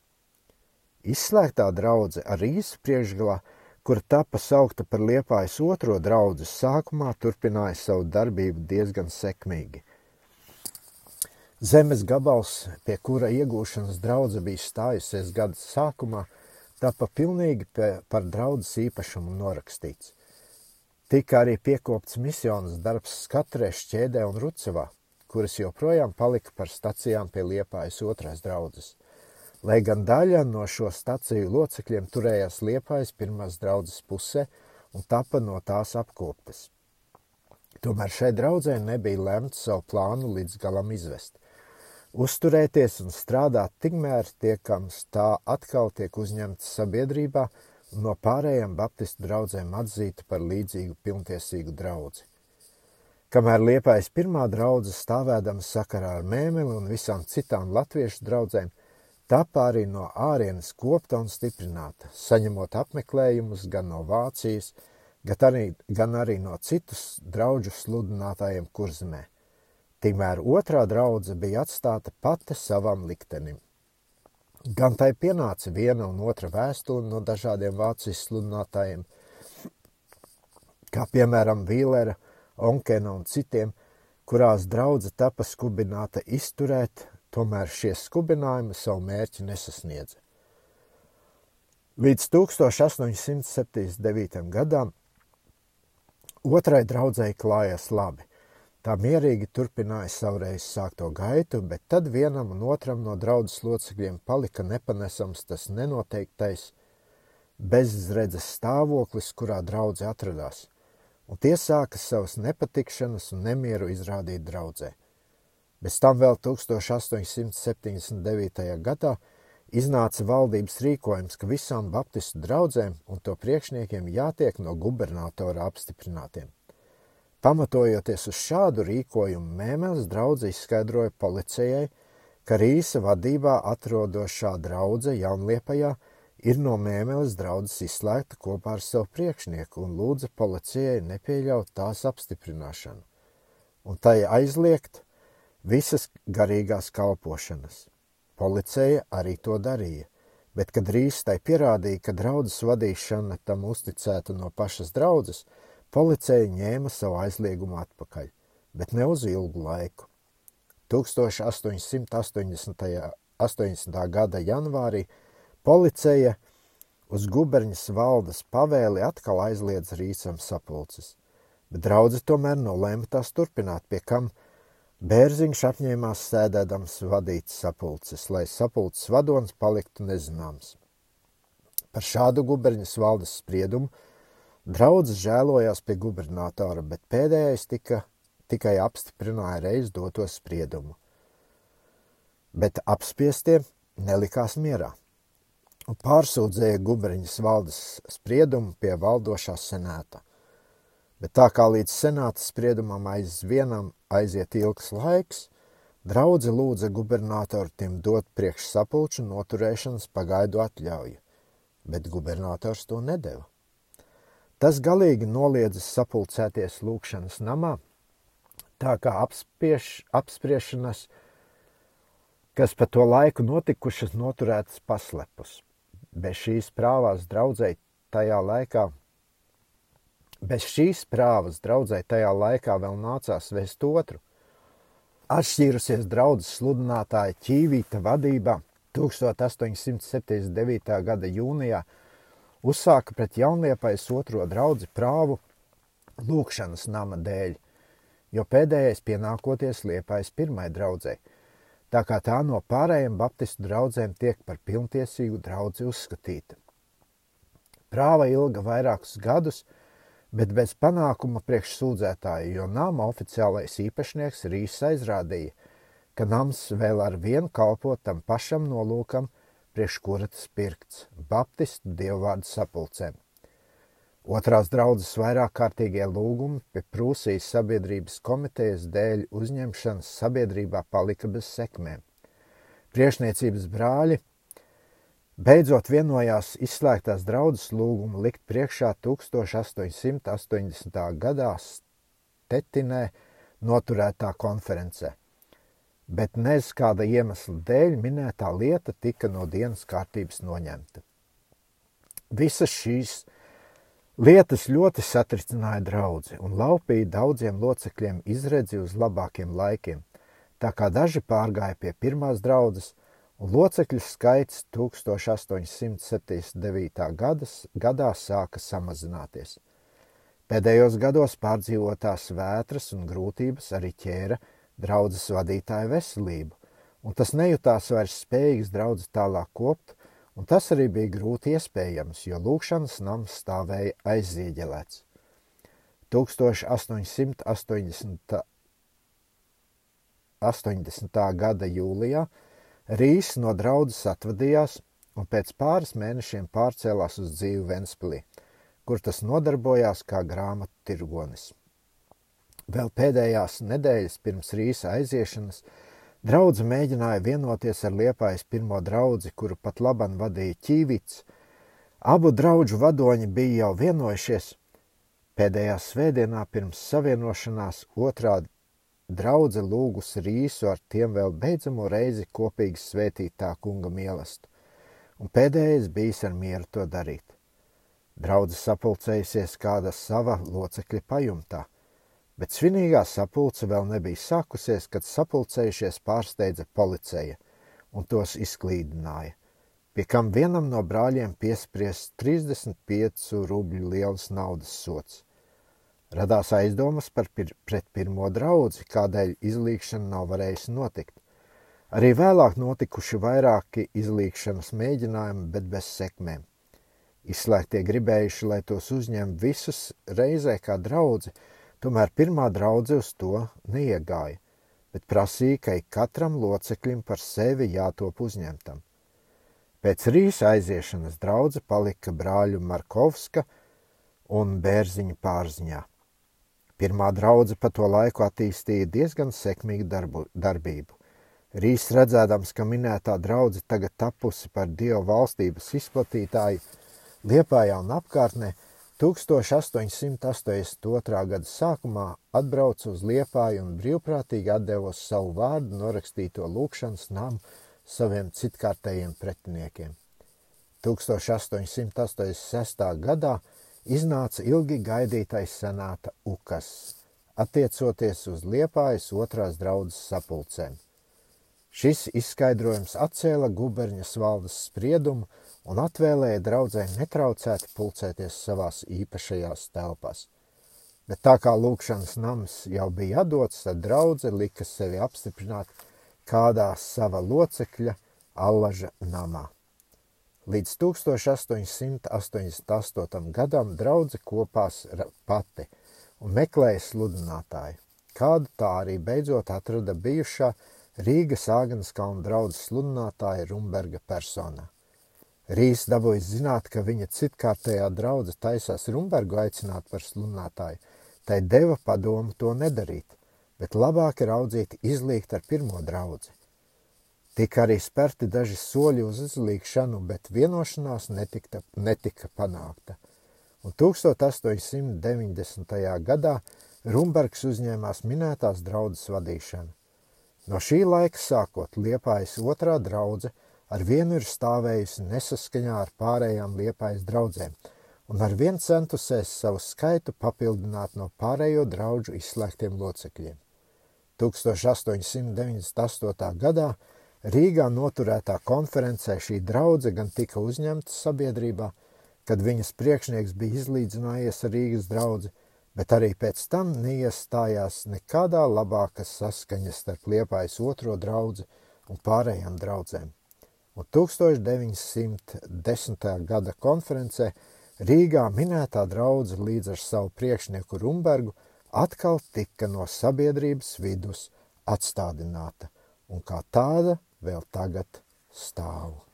Izslēgtā draudze ar īsu priekšgalā, kur tapa saukta par liepājas otro draudzi, sākumā turpināja savu darbību diezgan sekmīgi. Zemes gabals, pie kura iegūšanas draudze bija stājusies gada sākumā, tapa pilnīgi par draudzes īpašumu norakstīts. Tika arī piekopts misijas darbs Skatrē, Šķēdē un Rucevā, kuras joprojām palika par stacijām pie Liepājas otrais draudzes. Lai gan daļa no šo staciju locekļiem turējās Liepājas pirmās draudzes pusē un tapa no tās apkoptas. Tomēr šai draudzē nebija lemts savu plānu līdz galam izvest uzturēties un strādāt, tikmēr tiekams tā atkal tiek uzņemts sabiedrībā un no pārējām baptistu draudzēm atzīta par līdzīgu pilntiesīgu draudzi. Kamēr liepājas pirmā draudze stāvēdama sakarā ar mēmeli un visām citām latviešu draudzēm, tapā arī no ārienes kopta un stiprināta, saņemot apmeklējumus gan no Vācijas, gan arī, gan arī no citus draudžu sludinātājiem kurzemē. Tikmēr otrā draudze bija atstāta pati savam liktenim. Gan tai pienāca viena un otra vēstule no dažādiem Vācijas sludinātājiem, kā piemēram Vīlera, Onkena un citiem, kurās draudze tapa skubināta izturēt, tomēr šie skubinājumi savu mērķi nesasniedza. Līdz 1879. gadam otrai draudzēji klājās labi. Tā mierīgi turpināja savreiz sākto gaitu, bet tad vienam un otram no draudzes locekļiem palika nepanesams tas nenoteiktais bezredzes stāvoklis, kurā draudze atradās, un tie sāka savas nepatikšanas un nemieru izrādīt draudzē. Bez tam vēl 1879. gadā iznāca valdības rīkojums, ka visām baptistu draudzēm un to priekšniekiem jātiek no gubernatora apstiprinātiem. Pamatojoties uz šādu rīkojumu, Mēmeles draudze izskaidroja policijai, ka Rīsa vadībā atrodošā draudze Jaunliepajā ir no Mēmeles draudzes izslēgta kopā ar savu priekšnieku un lūdza policijai nepieļaut tās apstiprināšanu, un tai aizliegt visas garīgās kalpošanas. Policija arī to darīja, bet, kad Rīsa tai pierādīja, ka draudzes vadīšana tam uzticēta no pašas draudzes, Policija ņēma savu aizliegumu atpakaļ, bet ne uz ilgu laiku. 1880. 80. gada janvārī policija uz guberņas valdes pavēli atkal aizliedz rīcam sapulces, bet draudze tomēr nolēma tās turpināt, pie kam Bērziņš apņēmās sēdēdams vadīt sapulces, lai sapulces vadonis paliktu nezināms. Par šādu guberņas valdes spriedumu Draudzes žēlojās pie gubernatora, bet pēdējais tika, tikai apstiprināja reiz doto spriedumu. Bet apspiestie nelikās mierā un pārsūdzēja guberņas valdes spriedumu pie valdošā senāta. Bet tā kā līdz senāta spriedumam aizvienam aiziet ilgs laiks, draudze lūdza gubernatoru tiem dot priekš sapulču noturēšanas pagaidu atļauju, bet gubernators to nedeva. Tas galīgi noliedzas sapulcēties lūkšanas namā, tā kā apspieš, apspriešanas, kas pa to laiku notikušas, noturētas paslepus. Bez šīs prāvās draudzēji tajā laikā, bez šīs prāvas draudzēji tajā laikā vēl nācās vest otru. Atšķīrusies draudzes sludinātāja Ķīvīta vadībā 1879. gada jūnijā uzsāka pret jaunliepais otro draudzi prāvu lūkšanas nama dēļ, jo pēdējais pienākoties liepais pirmai draudzē, tā kā tā no pārējiem baptistu draudzēm tiek par pilntiesīgu draudzi uzskatīta. Prāva ilga vairākus gadus, bet bez panākuma priekš sūdzētāju, jo nama oficiālais īpašnieks Rīs aizrādīja, ka nams vēl ar vienu kalpo tam pašam nolūkam – priekš kura tas pirkts - baptistu dievvvārdu sapulcēm. Otrās draudzes vairāk kārtīgie lūgumi pie Prūsijas sabiedrības komitejas dēļ uzņemšanas sabiedrībā palika bez sekmēm. Priešniecības brāļi beidzot vienojās izslēgtās draudzes lūgumu likt priekšā 1880. gadā Stetinē noturētā konferencē bet nez kāda iemesla dēļ minētā lieta tika no dienas kārtības noņemta. Visas šīs lietas ļoti satricināja draudzi un laupīja daudziem locekļiem izredzi uz labākiem laikiem, tā kā daži pārgāja pie pirmās draudzes, un locekļu skaits 1879. Gadas, gadā sāka samazināties. Pēdējos gados pārdzīvotās vētras un grūtības arī ķēra draudzes vadītāja veselību, un tas nejūtās vairs spējīgs draudzes tālāk kopt, un tas arī bija grūti iespējams, jo lūkšanas nams stāvēja aizzieģelēts. 1880. 80. gada jūlijā Rīs no draudzes atvadījās un pēc pāris mēnešiem pārcēlās uz dzīvi Ventspilī, kur tas nodarbojās kā grāmatu tirgonis. Vēl pēdējās nedēļas pirms Rīsa aiziešanas draudze mēģināja vienoties ar Liepājas pirmo draudzi, kuru pat laban vadīja Ķīvits. Abu draudžu vadoņi bija jau vienojušies. Pēdējā svētdienā pirms savienošanās otrā draudze lūgus Rīsu ar tiem vēl beidzamo reizi kopīgi svētīt tā kunga mielastu, un pēdējais bijis ar mieru to darīt. Draudze sapulcējusies kāda sava locekļa pajumtā, bet svinīgā sapulce vēl nebija sākusies, kad sapulcējušies pārsteidza policeja un tos izklīdināja, pie kam vienam no brāļiem piespriests 35 rubļu liels naudas sots. Radās aizdomas par pir pret pirmo draudzi, kādēļ izlīkšana nav varējusi notikt. Arī vēlāk notikuši vairāki izlīkšanas mēģinājumi, bet bez sekmēm. Izslēgtie gribējuši, lai tos uzņem visus reizē kā draudzi, tomēr pirmā draudze uz to neiegāja, bet prasīja, ka katram loceklim par sevi jātop uzņemtam. Pēc rīsa aiziešanas draudze palika brāļu Markovska un Bērziņa pārziņā. Pirmā draudze pa to laiku attīstīja diezgan sekmīgu darbu, darbību. Rīs redzēdams, ka minētā draudze tagad tapusi par Dievu valstības izplatītāju Liepājā un apkārtnē, 1882. gada sākumā atbrauca uz Liepāju un brīvprātīgi atdevos savu vārdu norakstīto lūkšanas namu saviem citkārtējiem pretiniekiem. 1886. gadā iznāca ilgi gaidītais senāta ukas, attiecoties uz Liepājas otrās draudzes sapulcēm. Šis izskaidrojums atcēla guberņas valdes spriedumu un atvēlēja draudzē netraucēti pulcēties savās īpašajās telpās. Bet tā kā lūkšanas nams jau bija atdots, tad draudze lika sevi apstiprināt kādā sava locekļa allaža namā. Līdz 1888. gadam draudze kopās pati un meklēja sludinātāju. Kādu tā arī beidzot atrada bijušā Rīgas Āgenskalna draudzes sludinātāja Rumberga personā. Rīs dabūja zināt, ka viņa citkārtējā draudze taisās Rumbergu aicināt par sludinātāju, tai deva padomu to nedarīt, bet labāk ir audzīt izlīgt ar pirmo draudzi. Tika arī spērti daži soļi uz izlīgšanu, bet vienošanās netikta, netika panākta. Un 1890. gadā Rumbergs uzņēmās minētās draudzes vadīšanu. No šī laika sākot Liepājas otrā draudze ar vienu ir stāvējusi nesaskaņā ar pārējām Liepājas draudzēm un ar vien centusies savu skaitu papildināt no pārējo draudžu izslēgtiem locekļiem. 1898. gadā Rīgā noturētā konferencē šī draudze gan tika uzņemta sabiedrībā, kad viņas priekšnieks bija izlīdzinājies ar Rīgas draudzi, bet arī pēc tam neiestājās nekādā labākas saskaņas starp Liepājas otro draudzi un pārējām draudzēm. Un 1910. gada konferencē Rīgā minētā draudze līdz ar savu priekšnieku Rumbergu atkal tika no sabiedrības vidus atstādināta un kā tāda vēl tagad stāvu.